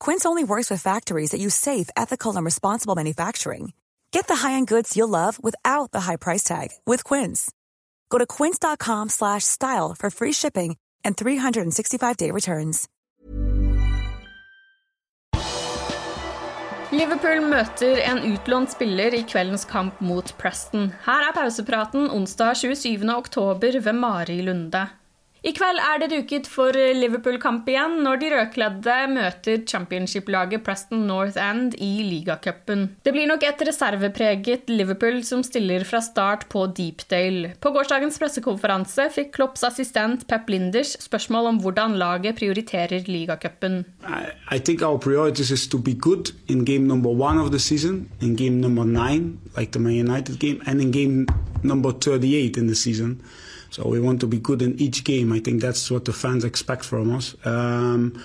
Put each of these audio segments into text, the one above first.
Quince only works with factories that use safe, ethical, and responsible manufacturing. Get the high-end goods you'll love without the high price tag with Quince. Go to quince.com/style for free shipping and 365-day returns. Liverpool møter en utlånt spiller i kveldens kamp mot Preston. Her er pausepraten onsdag 27. oktober ved Mari Lunde. I kveld er det duket for Liverpool-kamp igjen når de rødkledde møter championship-laget Preston North End i ligacupen. Det blir nok et reservepreget Liverpool som stiller fra start på Deepdale. På gårsdagens pressekonferanse fikk Klopps assistent Pep Linders spørsmål om hvordan laget prioriterer ligacupen. Game number 38 in the season. So we want to be good in each game. I think that's what the fans expect from us. Um,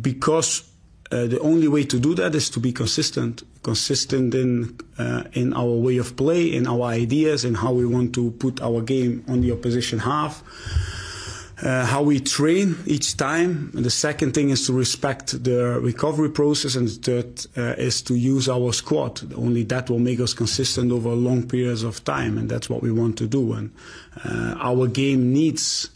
because uh, the only way to do that is to be consistent, consistent in uh, in our way of play, in our ideas, in how we want to put our game on the opposition half uh, how we train each time. And the second thing is to respect the recovery process, and the third uh, is to use our squad. Only that will make us consistent over long periods of time, and that's what we want to do. And uh, our game needs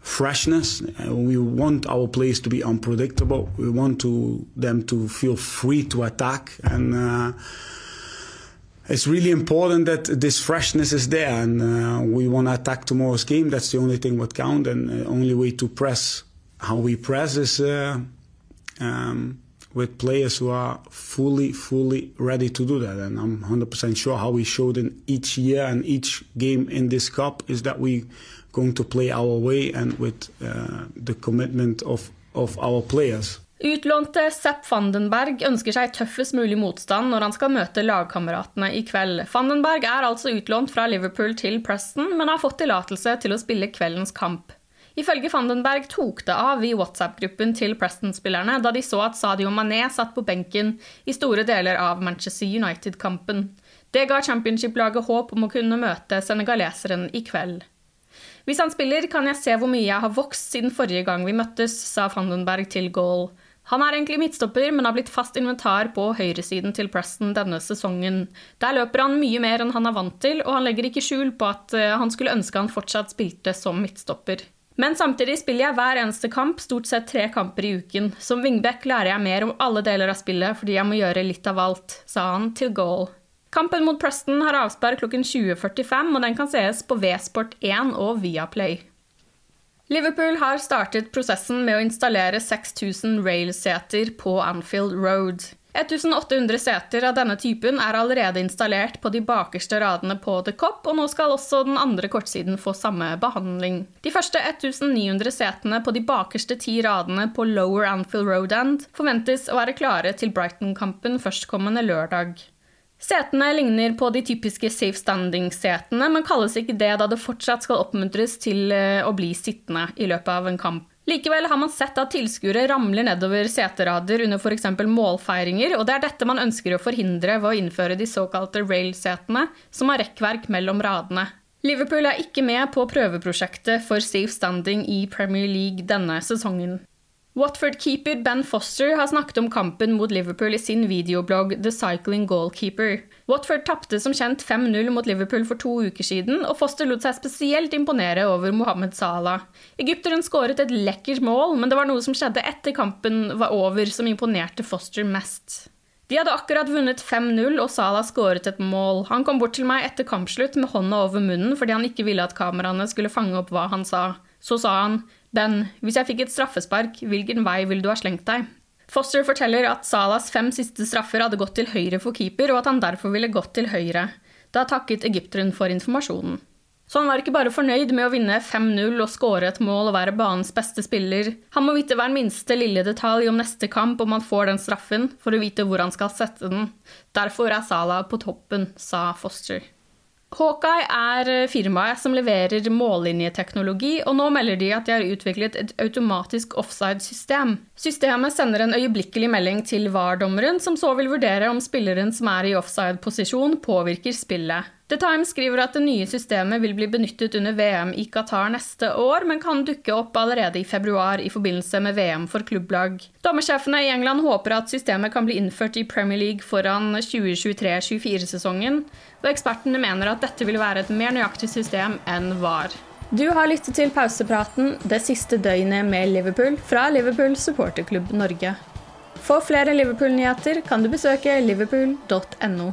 freshness. we want our players to be unpredictable. We want to, them to feel free to attack and uh, it's really important that this freshness is there, and uh, we want to attack tomorrow's game. That's the only thing what count, and the only way to press how we press is uh, um, with players who are fully, fully ready to do that. And I'm 100% sure how we showed in each year and each game in this cup is that we going to play our way and with uh, the commitment of of our players. Utlånte Sepp Vandenberg ønsker seg tøffest mulig motstand når han skal møte lagkameratene i kveld. Vandenberg er altså utlånt fra Liverpool til Preston, men har fått tillatelse til å spille kveldens kamp. Ifølge Vandenberg tok det av i WhatsApp-gruppen til Preston-spillerne da de så at Sadio Mané satt på benken i store deler av Manchester United-kampen. Det ga championship-laget håp om å kunne møte senegaleseren i kveld. Hvis han spiller, kan jeg se hvor mye jeg har vokst siden forrige gang vi møttes, sa Vandenberg til Goal. Han er egentlig midtstopper, men har blitt fast inventar på høyresiden til Preston denne sesongen. Der løper han mye mer enn han er vant til, og han legger ikke skjul på at eh, han skulle ønske han fortsatt spilte som midtstopper. Men samtidig spiller jeg hver eneste kamp, stort sett tre kamper i uken. Som wingback lærer jeg mer om alle deler av spillet fordi jeg må gjøre litt av alt, sa han til goal. Kampen mot Preston har avspark klokken 20.45, og den kan sees på V-Sport1 og Viaplay. Liverpool har startet prosessen med å installere 6000 railseter på Anfield Road. 1800 seter av denne typen er allerede installert på de bakerste radene på The Cop, og nå skal også den andre kortsiden få samme behandling. De første 1900 setene på de bakerste ti radene på Lower Anfield Road End forventes å være klare til Brighton-kampen førstkommende lørdag. Setene ligner på de typiske safe standing-setene, men kalles ikke det da det fortsatt skal oppmuntres til eh, å bli sittende i løpet av en kamp. Likevel har man sett at tilskuere ramler nedover seterader under f.eks. målfeiringer, og det er dette man ønsker å forhindre ved å innføre de såkalte rail-setene, som har rekkverk mellom radene. Liverpool er ikke med på prøveprosjektet for safe standing i Premier League denne sesongen. Watford-keeper Ben Foster har snakket om kampen mot Liverpool i sin videoblogg The Cycling Goalkeeper. Watford tapte som kjent 5-0 mot Liverpool for to uker siden, og Foster lot seg spesielt imponere over Mohammed Salah. Egypteren skåret et lekkert mål, men det var noe som skjedde etter kampen var over som imponerte Foster mest. De hadde akkurat vunnet 5-0, og Salah skåret et mål. Han kom bort til meg etter kampslutt med hånda over munnen fordi han ikke ville at kameraene skulle fange opp hva han sa. Så sa han Ben, hvis jeg fikk et straffespark, hvilken vei ville du ha slengt deg? Foster forteller at Salas fem siste straffer hadde gått til høyre for keeper, og at han derfor ville gått til høyre. Da takket egypteren for informasjonen. Så han var ikke bare fornøyd med å vinne 5-0 og skåre et mål og være banens beste spiller. Han må vite hver minste lille detalj om neste kamp om han får den straffen, for å vite hvor han skal sette den. Derfor er Salah på toppen, sa Foster. Hawkeye er eh, firmaet som leverer mållinjeteknologi, og nå melder de at de har utviklet et automatisk offside-system. Systemet sender en øyeblikkelig melding til VAR-dommeren, som så vil vurdere om spilleren som er i offside-posisjon, påvirker spillet. The Times skriver at det nye systemet vil bli benyttet under VM i Qatar neste år, men kan dukke opp allerede i februar i forbindelse med VM for klubblag. Dommersjefene i England håper at systemet kan bli innført i Premier League foran 2023-2024-sesongen, og ekspertene mener at dette vil være et mer nøyaktig system enn VAR. Du har lyttet til pausepraten det siste døgnet med Liverpool fra Liverpool supporterklubb Norge. For flere Liverpool-nyheter kan du besøke liverpool.no.